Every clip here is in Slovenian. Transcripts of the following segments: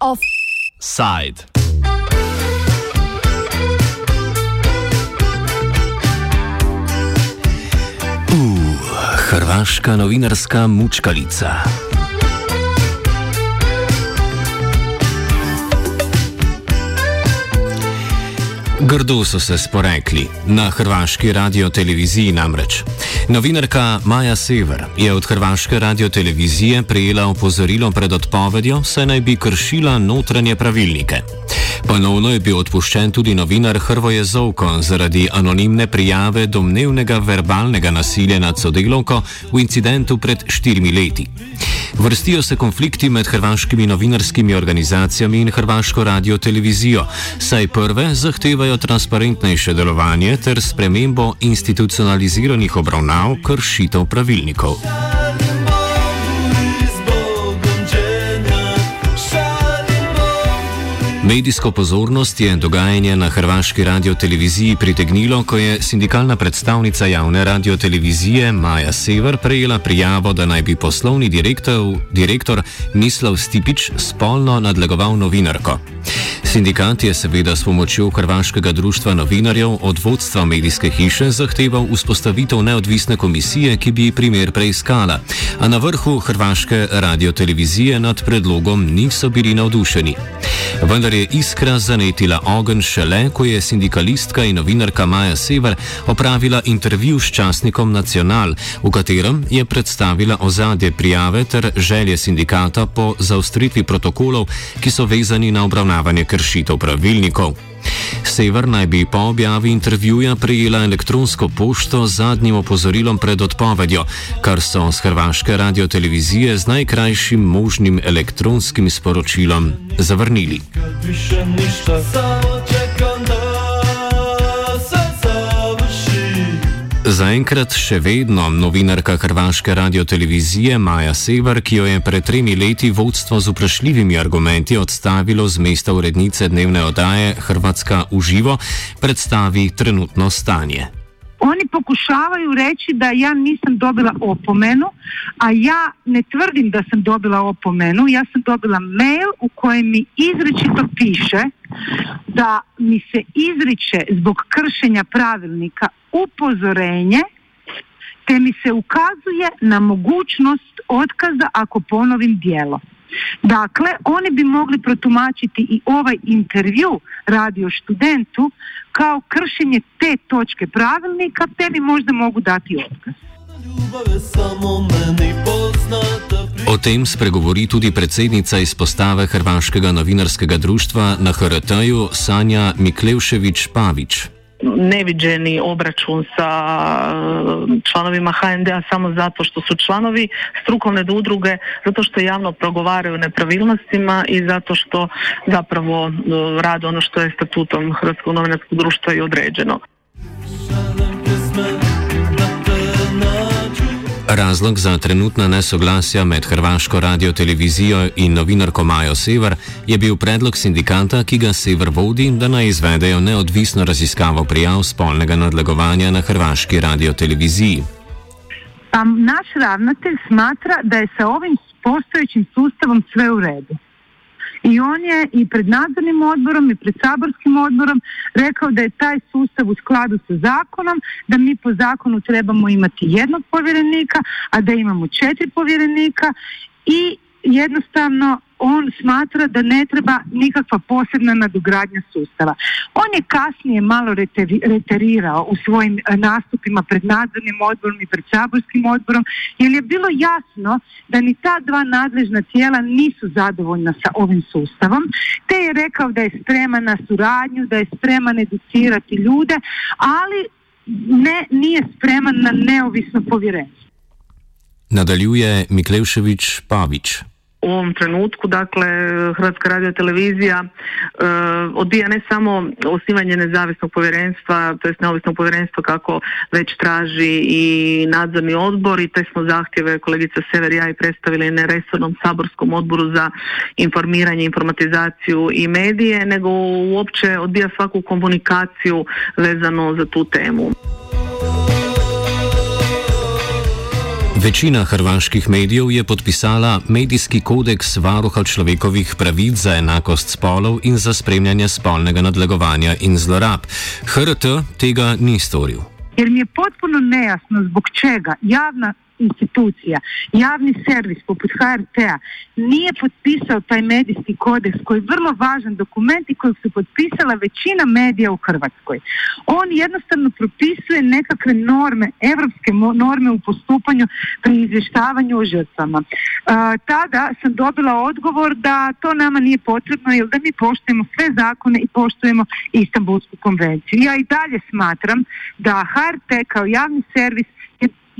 Offside. Uh, hrvaška novinarska mučkalica. Grdo so se sporekli, na hrvaški radioteleviziji namreč. Novinarka Maja Sever je od hrvaške radiotelevizije prejela opozorilo pred odpovedjo, saj naj bi kršila notranje pravilnike. Ponovno je bil odpuščen tudi novinar Hrvoje Zovko zaradi anonimne prijave domnevnega verbalnega nasilja nad sodelovko v incidentu pred štirimi leti. Vrstijo se konflikti med hrvaškimi novinarskimi organizacijami in hrvaško radio-televizijo, saj prve zahtevajo transparentnejše delovanje ter spremembo institucionaliziranih obravnav kršitev pravilnikov. Medijsko pozornost je dogajanje na hrvaški radioteleviziji pritegnilo, ko je sindikalna predstavnica javne radiotelevizije Maja Sever prejela prijavo, da naj bi poslovni direktor, direktor Mislav Stipič spolno nadlegoval novinarko. Sindikat je seveda s pomočjo Hrvaškega društva novinarjev od vodstva medijske hiše zahteval vzpostavitev neodvisne komisije, ki bi primer preiskala, a na vrhu Hrvaške radiotelevizije nad predlogom niso bili navdušeni. Vendar je iskra zanetila ogenj šele, ko je sindikalistka in novinarka Maja Sever opravila intervju s časnikom Nacional, v katerem je predstavila ozadje prijave ter želje sindikata po zaustritvi protokolov, ki so vezani na obravnavanje kršitev pravilnikov. Sever naj bi po objavi intervjuja prejela elektronsko pošto z zadnjim opozorilom pred odpovedjo, kar so z hrvaške radiotelevizije z najkrajšim možnim elektronskim sporočilom zavrnili. Zaenkrat še vedno novinarka hrvaške radiotelevizije Maja Sever, ki jo je pred tremi leti vodstvo z vprašljivimi argumenti odstavilo z mesta urednice dnevne oddaje Hrvatska uživo, predstavi trenutno stanje. Oni pokušavaju reći da ja nisam dobila opomenu, a ja ne tvrdim da sam dobila opomenu. Ja sam dobila mail u kojem mi izričito piše da mi se izriče zbog kršenja pravilnika upozorenje te mi se ukazuje na mogućnost otkaza ako ponovim djelo. Dakle, oni bi mogli protumačiti i ovaj intervju radio študentu kao kršenje te točke pravilnika, te mi možda mogu dati otkaz. O tem spregovori tudi predsednica izpostave Hrvaškega novinarskega društva na HRT-ju Sanja Miklevšević-Pavić. Neviđeni obračun sa e, članovima HND-a samo zato što su članovi strukovne udruge, zato što javno progovaraju nepravilnostima i zato što zapravo e, rade ono što je statutom Hrvatskog novinarskog društva i određeno. Razlog za trenutna nesoglasja med Hrvaško radio-televizijo in novinarko Majo Sever je bil predlog sindikata, ki ga Sever vodi, da naj izvedejo neodvisno raziskavo prijav spolnega nadlegovanja na Hrvaški radio-televiziji. Pa naš ravnatelj smatra da je sa ovim postojećim sustavom sve u redu. I on je i pred nadzornim odborom i pred saborskim odborom rekao da je taj sustav u skladu sa zakonom, da mi po zakonu trebamo imati jednog povjerenika, a da imamo četiri povjerenika i jednostavno on smatra da ne treba nikakva posebna nadogradnja sustava. On je kasnije malo reterirao u svojim e, nastupima pred nadzornim odborom i pred saborskim odborom, jer je bilo jasno da ni ta dva nadležna tijela nisu zadovoljna sa ovim sustavom, te je rekao da je spreman na suradnju, da je spreman educirati ljude, ali ne, nije spreman na neovisno povjerenstvo. Nadaljuje Miklevšević Pavić. U ovom trenutku, dakle Hrvatska radio televizija e, odbija ne samo osnivanje nezavisnog povjerenstva, to jest neovisnog povjerenstva kako već traži i nadzorni odbor i te smo zahtjeve kolegica Sever i ja i predstavili na resornom saborskom odboru za informiranje, informatizaciju i medije, nego uopće odbija svaku komunikaciju vezano za tu temu. Večina hrvaških medijev je podpisala medijski kodeks varuha človekovih pravic za enakost spolov in za spremljanje spolnega nadlegovanja in zlorab. HRT tega ni storil. Ker mi je potpuno nejasno, zbog čega javna institucija, javni servis poput HRT-a nije potpisao taj medijski kodeks koji je vrlo važan dokument i kojeg su potpisala većina medija u Hrvatskoj. On jednostavno propisuje nekakve norme, evropske norme u postupanju pri izvještavanju o žrtvama. tada sam dobila odgovor da to nama nije potrebno jer da mi poštujemo sve zakone i poštujemo Istanbulsku konvenciju. Ja i dalje smatram da HRT kao javni servis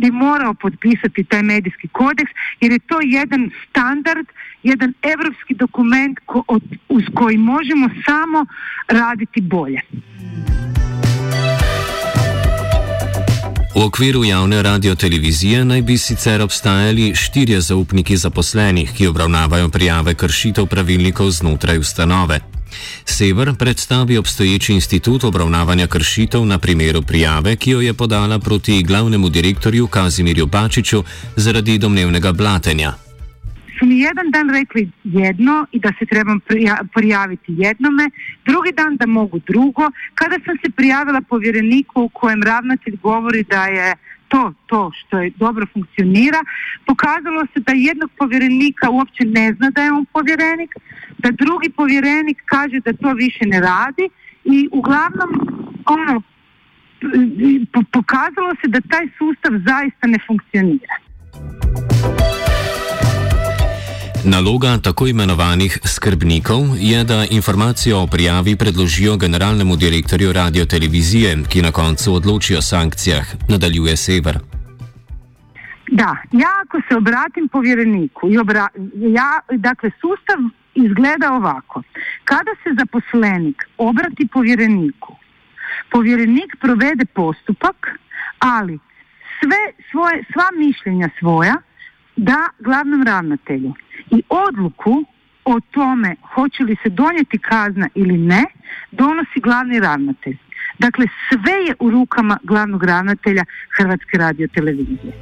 bi morao potpisati taj medijski kodeks jer je to jedan standard, jedan europski dokument ko, uz koji možemo samo raditi bolje. V okviru javne radiotelevizije naj bi sicer obstajali štirje zaupniki zaposlenih, ki obravnavajo prijave kršitev pravilnikov znotraj ustanove. Sever predstavi obstoječi institut obravnavanja kršitev na primeru prijave, ki jo je podala proti glavnemu direktorju Kazimirju Bačiću zaradi domnevnega blatenja. Su mi jedan dan rekli jedno i da se trebam prijaviti jednome, drugi dan da mogu drugo. Kada sam se prijavila povjereniku u kojem ravnatelj govori da je to, to što je dobro funkcionira, pokazalo se da jednog povjerenika uopće ne zna da je on povjerenik, da drugi povjerenik kaže da to više ne radi i uglavnom ono pokazalo se da taj sustav zaista ne funkcionira. Naloga tako imenovanih skrbnikov je, da informacijo o prijavi predložijo generalnemu direktorju radiotelevizije, ki na koncu odloči o sankcijah, nadaljuje Sever. Da, ja ako se obratim povjereniku obra, ja, dakle sustav izgleda ovako. Kada se zaposlenik obrati povjereniku, povjerenik provede postupak, ali sve svoje, sva mišljenja svoja da glavnom ravnatelju i odluku o tome hoće li se donijeti kazna ili ne donosi glavni ravnatelj. Dakle, sve je u rukama glavnog ravnatelja Hrvatske radiotelevizije.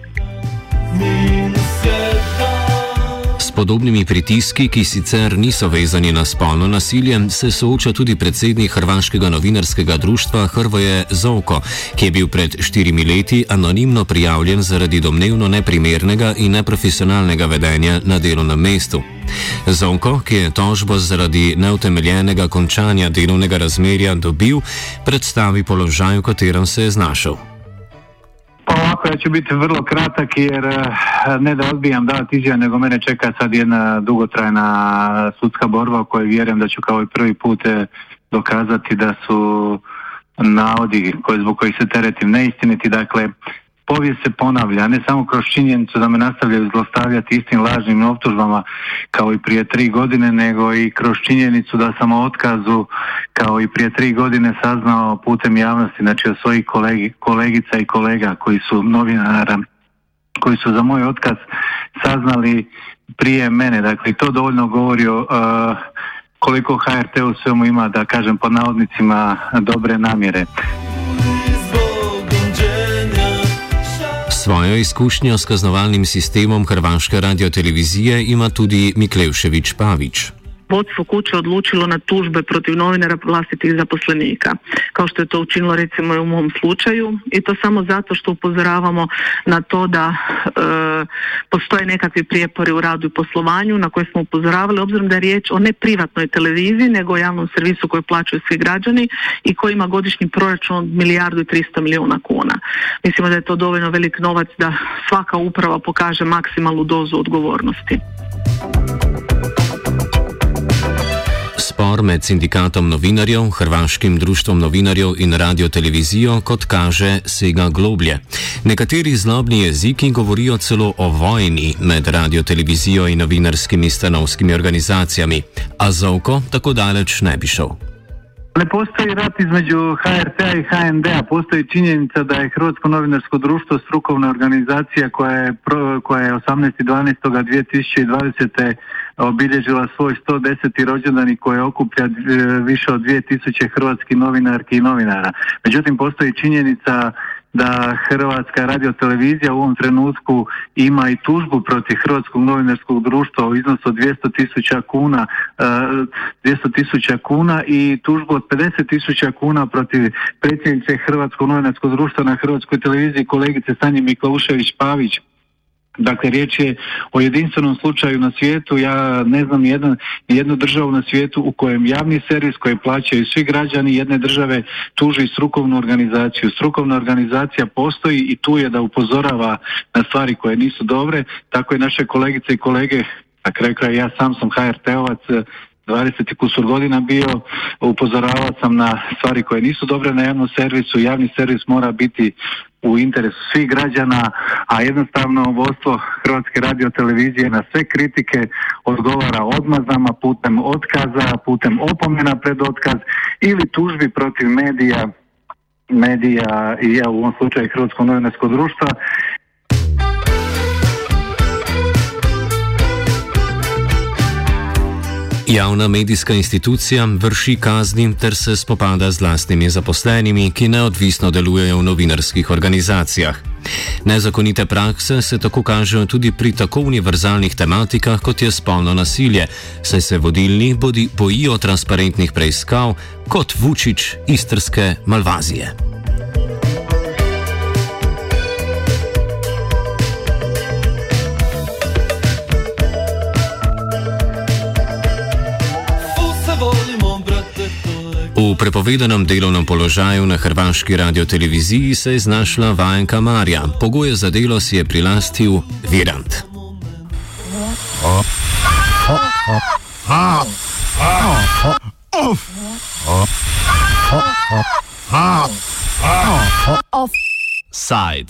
Podobnimi pritiski, ki sicer niso vezani na spolno nasilje, se sooča tudi predsednik Hrvaškega novinarskega društva Hrvoje Zovko, ki je bil pred štirimi leti anonimno prijavljen zaradi domnevno neprimernega in neprofesionalnega vedenja na delovnem mestu. Zonko, ki je tožbo zaradi neutemeljenega končanja delovnega razmerja dobil, predstavi položaj, v katerem se je znašel. Ovako, ja ću biti vrlo kratak jer eh, ne da odbijam davati izjave, nego mene čeka sad jedna dugotrajna sudska borba u kojoj vjerujem da ću kao i prvi put eh, dokazati da su navodi koje, zbog kojih se teretim neistiniti. Dakle, povijest se ponavlja, ne samo kroz činjenicu da me nastavljaju zlostavljati istim lažnim optužbama kao i prije tri godine, nego i kroz činjenicu da sam o otkazu kao i prije tri godine saznao putem javnosti, znači od svojih kolegi, kolegica i kolega koji su novinara, koji su za moj otkaz saznali prije mene. Dakle, to dovoljno govori o uh, koliko HRT u svemu ima, da kažem pod navodnicima, dobre namjere. Svojo izkušnjo s kaznovalnim sistemom Hrvaške radiotelevizije ima tudi Miklevšević Pavić. Vodstvo kuće odlučilo na tužbe protiv novinara vlastitih zaposlenika, kao što je to učinilo recimo i u mom slučaju i to samo zato što upozoravamo na to da e, postoje nekakvi prijepori u radu i poslovanju na koje smo upozoravali, obzirom da je riječ o ne privatnoj televiziji, nego o javnom servisu koji plaćaju svi građani i koji ima godišnji proračun od milijardu i 300 milijuna kuna. Mislimo da je to dovoljno velik novac da svaka uprava pokaže maksimalnu dozu odgovornosti. Spor med sindikatom novinarjev, Hrvaškim društvom novinarjev in radio televizijo, kot kaže, sega globlje. Nekateri zlobni jeziki govorijo celo o vojni med radio televizijo in novinarskimi stanovskimi organizacijami, a Zovko tako daleč ne bi šel. Ne postoji rat između HRT-a i HND-a, postoji činjenica da je Hrvatsko novinarsko društvo strukovna organizacija koja je, koja je 18.12.2020. obilježila svoj 110. rođendan i koja okuplja više od 2000 hrvatskih novinarki i novinara. Međutim, postoji činjenica da Hrvatska radiotelevizija u ovom trenutku ima i tužbu protiv Hrvatskog novinarskog društva u iznosu od 200 tisuća kuna, 200 e, tisuća kuna i tužbu od 50 tisuća kuna protiv predsjednice Hrvatskog novinarskog društva na Hrvatskoj televiziji kolegice Sanje Miklaušević Pavić Dakle, riječ je o jedinstvenom slučaju na svijetu. Ja ne znam jednu, jednu državu na svijetu u kojem javni servis koji plaćaju svi građani jedne države tuži strukovnu organizaciju. Strukovna organizacija postoji i tu je da upozorava na stvari koje nisu dobre. Tako je naše kolegice i kolege, na kraju kraja ja sam sam HRT-ovac, 20 kusur godina bio, upozoravao sam na stvari koje nisu dobre na javnom servisu. Javni servis mora biti u interesu svih građana, a jednostavno vodstvo Hrvatske radio televizije na sve kritike odgovara odmazama putem otkaza, putem opomena pred otkaz ili tužbi protiv medija medija i ja u ovom slučaju Hrvatsko novinarsko društva Javna medijska institucija vrši kazni ter se spopada z lastnimi zaposlenimi, ki neodvisno delujejo v novinarskih organizacijah. Nezakonite prakse se tako kažejo tudi pri tako univerzalnih tematikah, kot je spolno nasilje, saj se vodilni bodi bojijo transparentnih preiskav kot Vučić istrske Malvazije. V prepovedanem delovnem položaju na hrvaški radioteleviziji se je znašla vajenka Marja. Pogoje za delo si je prilastil Virant. Offside.